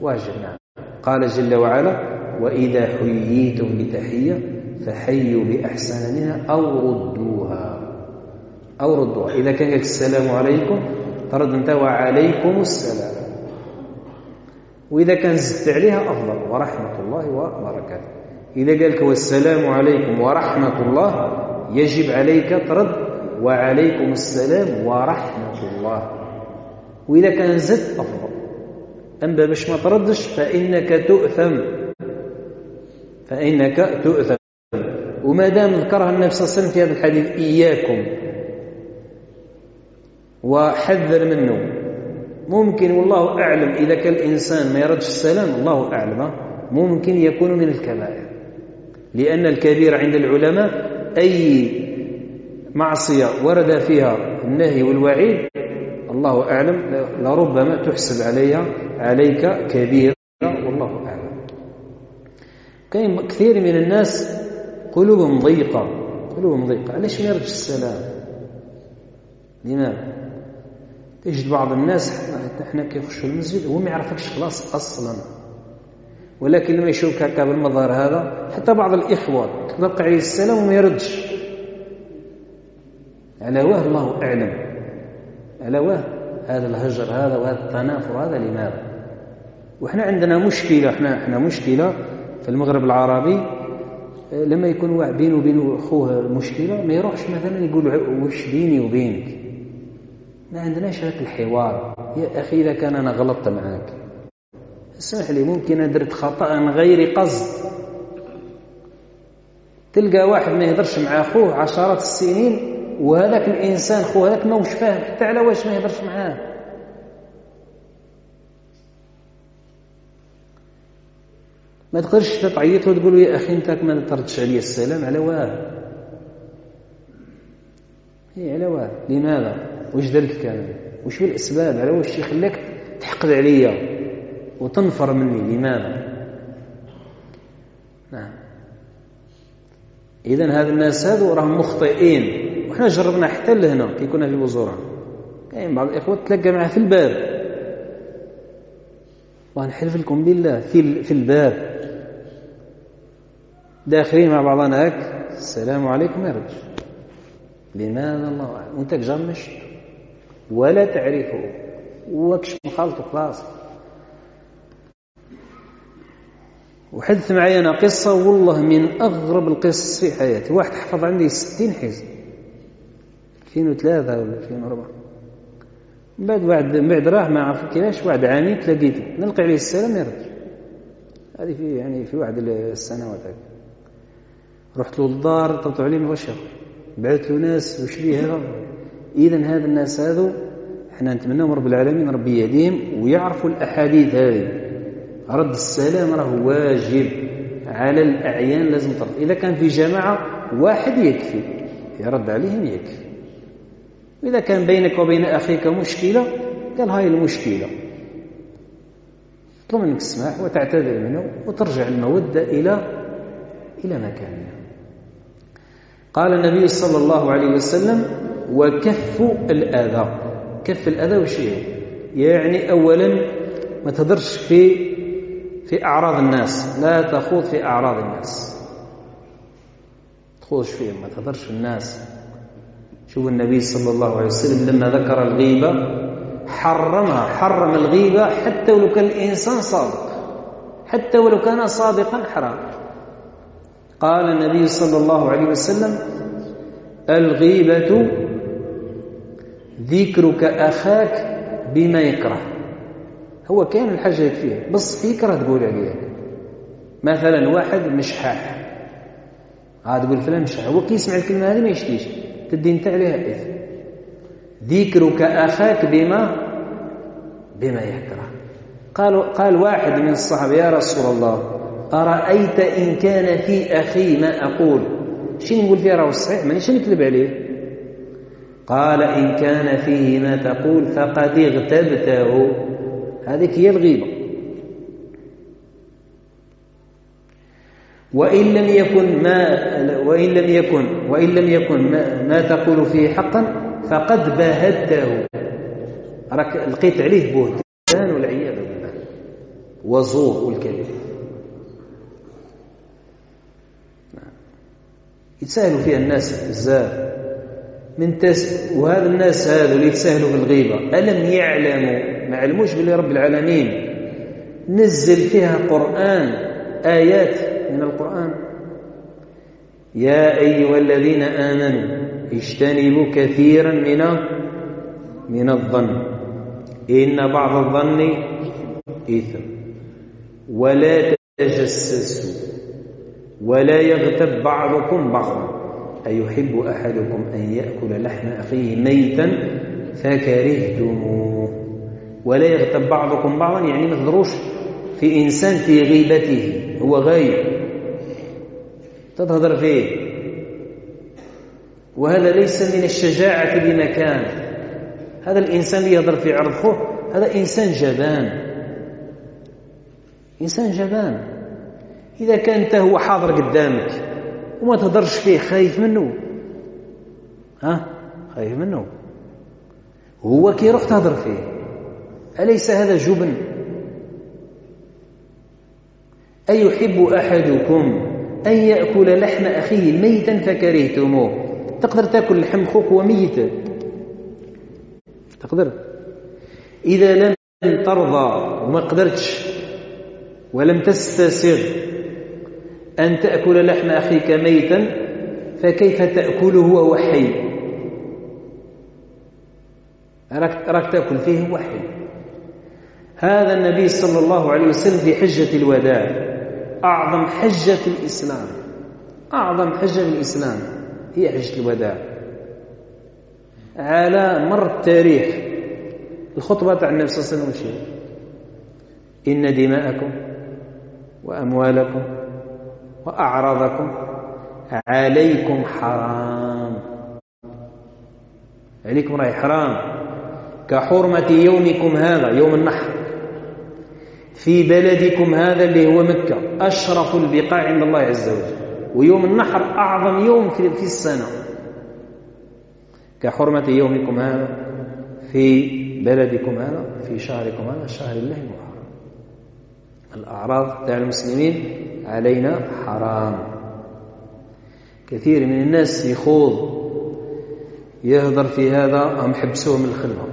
واجب نعم قال جل وعلا وإذا حييتم بتحية فحيوا بأحسن منها أو ردوها أو ردوها إذا كان السلام عليكم فرد أنت وعليكم السلام وإذا كان زدت عليها أفضل ورحمة الله وبركاته إذا قال لك والسلام عليكم ورحمة الله يجب عليك ترد وعليكم السلام ورحمة الله وإذا كان زدت أفضل أما باش ما تردش فإنك تؤثم فإنك تؤثم وما دام ذكرها النبي صلى الله عليه وسلم في هذا الحديث إياكم وحذر منه ممكن والله أعلم إذا كان الإنسان ما يردش السلام الله أعلم ممكن يكون من الكبائر لأن الكبير عند العلماء أي معصية ورد فيها النهي والوعيد الله أعلم لربما تحسب عليها عليك كبير والله أعلم كاين كثير من الناس قلوبهم ضيقة قلوبهم ضيقة علاش ما يردش السلام لماذا يجد بعض الناس احنا كيخشوا المسجد هو ما يعرفكش خلاص اصلا ولكن لما يشوفك هكا بالمظهر هذا حتى بعض الاخوه تلقى عليه السلام وما يردش على واه الله اعلم على واه هذا الهجر هذا وهذا التنافر هذا لماذا وحنا عندنا مشكله احنا احنا مشكله في المغرب العربي لما يكون واحد بينه وبين اخوه مشكله ما يروحش مثلا يقول وش بيني وبينك ما عندناش هذاك الحوار يا أخي إذا كان أنا غلطت معاك اسمح لي ممكن درت خطأ من غير قصد تلقى واحد ما يهدرش مع أخوه عشرات السنين وهذاك الإنسان خوه هذاك ما وش فاهم حتى على واش ما يهدرش معاه ما تقدرش تعيط له تقول يا أخي أنت ما تردش عليا السلام على واه هي إيه، على واه لماذا واش درت كان واش وشو الاسباب على واش شي خلاك تحقد عليا وتنفر مني لماذا نعم اذا هذا الناس هذو راهم مخطئين وحنا جربنا حتى لهنا كي كنا في بوزوران كاين يعني بعض الاخوه تلقى معاه في الباب ونحلف لكم بالله في في الباب داخلين مع بعضنا هك السلام عليكم يا رجل لماذا الله اعلم وانت جا مشيت ولا تعرفه وكش مخالط خلاص وحدث معي أنا قصة والله من أغرب القصص في حياتي واحد حفظ عندي ستين حزب 2003 ولا 2004 من بعد واحد من بعد راه ما عرف كيفاش واحد عامين تلاقيته نلقي عليه السلام ما يردش هذه في يعني في واحد السنوات هذه رحت له للدار طلبت عليه ما بعثت له ناس وش بيه هذا إذا هذا الناس هذو احنا نتمناهم رب العالمين ربي يهديهم ويعرفوا الأحاديث هذه رد السلام راه واجب على الأعيان لازم ترد إذا كان في جماعة واحد يكفي يرد عليهم يكفي وإذا كان بينك وبين أخيك مشكلة قال هاي المشكلة اطلب منك السماح وتعتذر منه وترجع المودة إلى إلى مكانها قال النبي صلى الله عليه وسلم وكف الأذى كف الأذى وش يعني أولا ما تهدرش في في أعراض الناس لا تخوض في أعراض الناس تخوضش فيهم ما تهدرش في الناس شوف النبي صلى الله عليه وسلم لما ذكر الغيبة حرمها حرم الغيبة حتى ولو كان الإنسان صادق حتى ولو كان صادقا حرام قال النبي صلى الله عليه وسلم الغيبة ذكرك أخاك بما يكره هو كان الحاجة فيه بس يكره تقول عليه مثلا واحد مشحاح عاد تقول فلان مشحاح هو كي يسمع الكلمة هذه ما يشتيش تدي انت عليها إذن ذكرك أخاك بما بما يكره قال قال واحد من الصحابة يا رسول الله أرأيت إن كان في أخي ما أقول شنو نقول فيه راه صحيح مانيش نكذب عليه قال إن كان فيه ما تقول فقد اغتبته هذه هي الغيبة وإن لم يكن ما وإن لم يكن وإن لم يكن ما, ما تقول فيه حقا فقد باهته راك لقيت عليه بهتان والعياذ بالله وزور والكذب نعم. يتساهلوا فيها الناس بزاف من تس وهذا الناس هذا اللي يتساهلوا بالغيبة ألم يعلموا ما علموش بلي رب العالمين نزل فيها قرآن آيات من القرآن يا أيها الذين آمنوا اجتنبوا كثيرا من من الظن إن بعض الظن إثم ولا تجسسوا ولا يغتب بعضكم بعضا أيحب أحدكم أن يأكل لحم أخيه ميتا فكرهتموه ولا يغتب بعضكم بعضا يعني ما تضروش في إنسان في غيبته هو غايب تظهر فيه وهذا ليس من الشجاعة بمكان هذا الإنسان اللي يهضر في عرض خوه هذا إنسان جبان إنسان جبان إذا كان أنت هو حاضر قدامك وما تهضرش فيه خايف منه ها خايف منه هو كي يروح تهضر فيه أليس هذا جبن أيحب أحدكم أن يأكل لحم أخيه ميتا فكرهتموه تقدر تاكل لحم خوك وميت تقدر إذا لم ترضى وما قدرتش ولم تستسر أن تأكل لحم أخيك ميتا فكيف تأكله وهو حي راك, راك تأكل فيه وحي هذا النبي صلى الله عليه وسلم في حجة الوداع أعظم حجة في الإسلام أعظم حجة في الإسلام هي حجة الوداع على مر التاريخ الخطبة تاع النبي صلى الله عليه وسلم إن دماءكم وأموالكم وأعرضكم عليكم حرام عليكم راهي حرام كحرمة يومكم هذا يوم النحر في بلدكم هذا اللي هو مكة أشرف البقاع عند الله عز وجل ويوم النحر أعظم يوم في السنة كحرمة يومكم هذا في بلدكم هذا في شهركم هذا شهر الله المحرم الأعراض تاع المسلمين علينا حرام كثير من الناس يخوض يهضر في هذا ام حبسوه من الخلوه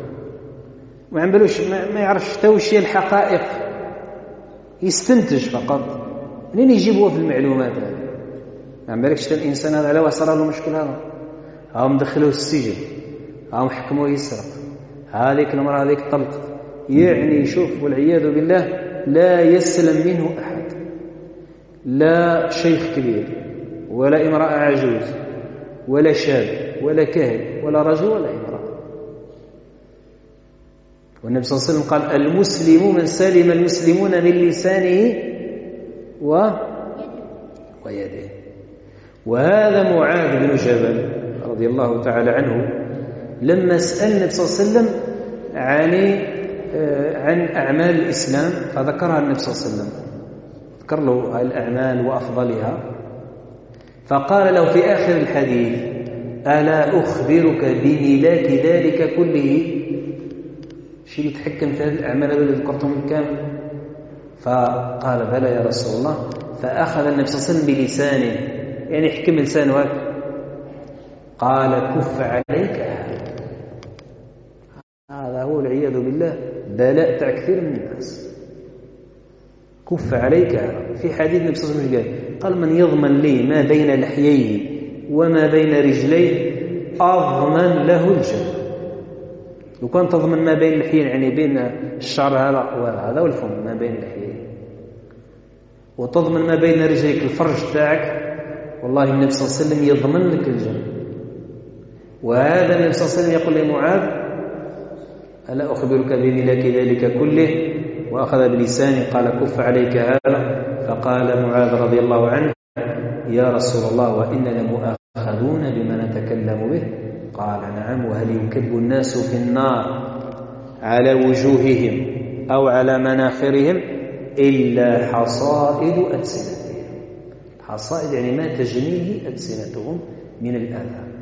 ما عملوش ما يعرفش حتى واش هي الحقائق يستنتج فقط منين يجيبوه في المعلومات هذه ما عملكش حتى الانسان هذا على واش له مشكل هذا هاهم دخلوه السجن هاهم حكموه يسرق هذيك المراه هذيك طلقت يعني شوف والعياذ بالله لا يسلم منه احد لا شيخ كبير ولا امرأة عجوز ولا شاب ولا كهل ولا رجل ولا امرأة والنبي صلى الله عليه وسلم قال المسلم من سلم المسلمون من لسانه و ويده وهذا معاذ بن جبل رضي الله تعالى عنه لما سأل النبي صلى الله عليه وسلم عن آه، عن أعمال الإسلام فذكرها النبي صلى الله عليه وسلم ذكر له الأعمال وأفضلها فقال له في آخر الحديث ألا أخبرك بملاك ذلك كله شيء يتحكم في هذه الأعمال التي ذكرتهم كامل فقال بلى يا رسول الله فأخذ النبي صلى الله عليه وسلم بلسانه يعني حكم لسانه قال كف عليك هذا هو والعياذ بالله بلاء تاع كثير من الناس كف عليك في حديث النبي صلى الله عليه وسلم قال من يضمن لي ما بين لحييه وما بين رجليه أضمن له الجنة لو كان تضمن ما بين اللحيين يعني بين الشعر هذا وهذا والفم ما بين اللحيين وتضمن ما بين رجليك الفرج تاعك والله النبي صلى الله عليه وسلم يضمن لك الجنة وهذا النبي صلى الله عليه وسلم يقول لمعاذ ألا أخبرك بملاك ذلك كله وأخذ بلسانه قال كف عليك هذا فقال معاذ رضي الله عنه يا رسول الله وإننا مؤاخذون بما نتكلم به قال نعم وهل يكب الناس في النار على وجوههم أو على مناخرهم إلا حصائد ألسنتهم حصائد يعني ما تجنيه ألسنتهم من الآثام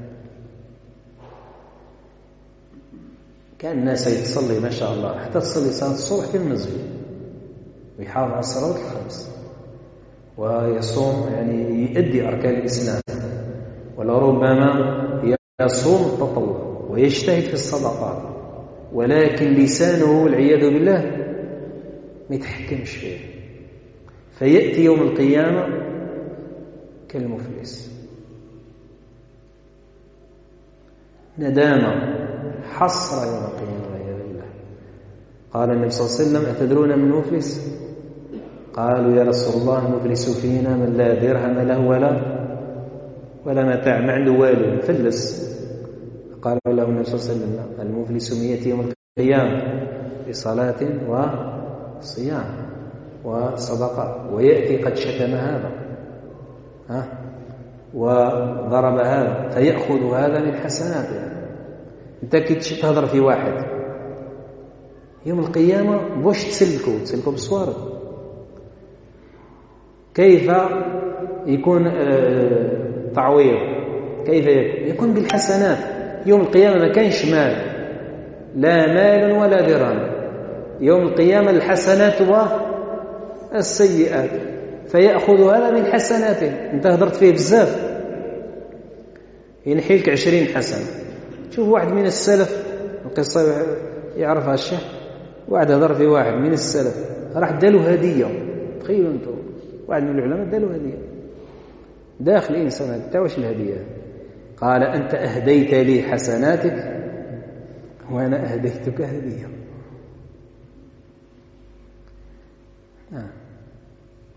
كان الناس يتصلي ما شاء الله حتى تصلي صلاة الصبح في المسجد ويحافظ على الصلوات الخمس ويصوم يعني يؤدي أركان الإسلام ولربما يصوم التطوع ويجتهد في الصدقات ولكن لسانه والعياذ بالله ما يتحكمش فيه فيأتي يوم القيامة كالمفلس ندامة حصر يوم القيامة والعياذ بالله قال النبي صلى الله عليه وسلم أتدرون من مفلس قالوا يا رسول الله المفلس فينا من لا درهم له ولا ولا متاع ما عنده والو مفلس قال له النبي صلى الله عليه وسلم المفلس يأتي يوم القيامة بصلاة وصيام وصدقة ويأتي قد شتم هذا ها وضرب هذا فيأخذ هذا من حسناته انت كي تهضر في واحد يوم القيامة واش تسلكو تسلكو بالصوار كيف يكون آه، تعويض كيف يكون يكون بالحسنات يوم القيامة ما كانش مال لا مال ولا درهم يوم القيامة الحسنات والسيئات هذا من حسناته انت هضرت فيه بزاف ينحيلك عشرين حسنه شوف واحد من السلف القصة يعرفها الشيخ واحد هضر في واحد من السلف راح دالو هدية تخيلوا انتم واحد من العلماء دالو هدية داخل الإنسان هذا تاع واش الهدية قال أنت أهديت لي حسناتك وأنا أهديتك هدية آه.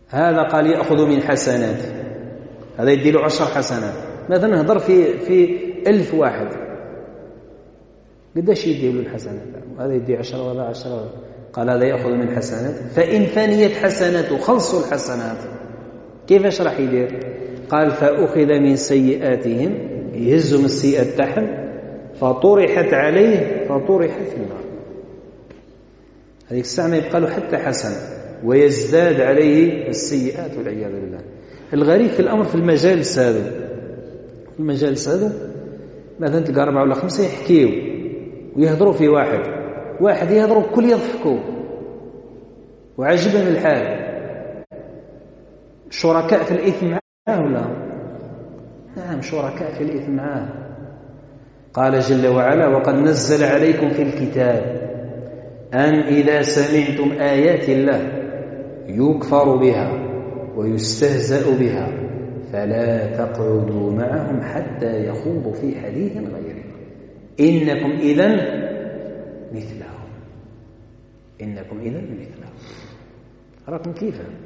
هذا قال يأخذ من حسناتي هذا يدي له عشر حسنات مثلا هضر في في ألف واحد قداش يدي له الحسنات هذا يدي عشرة وهذا عشرة قال هذا يأخذ من حسناته فإن فنيت حسناته خلص الحسنات كيفاش راح يدير قال فأخذ من سيئاتهم من السيئة تحم فطرحت عليه فطرح في النار هذيك الساعة ما يبقى له حتى حسنة ويزداد عليه السيئات والعياذ بالله الغريب في الأمر في المجالس هذا في المجالس هذا مثلا تلقى أربعة ولا خمسة يحكيوا ويهضروا في واحد واحد يهضروا كل يضحكوا وعجبهم الحال شركاء في الإثم معاه ولا نعم شركاء في الإثم معاه قال جل وعلا وقد نزل عليكم في الكتاب أن إذا سمعتم آيات الله يكفر بها ويستهزأ بها فلا تقعدوا معهم حتى يخوضوا في حديث غيره إنكم إذا مثلهم إنكم إذا مثلهم أراكم كيف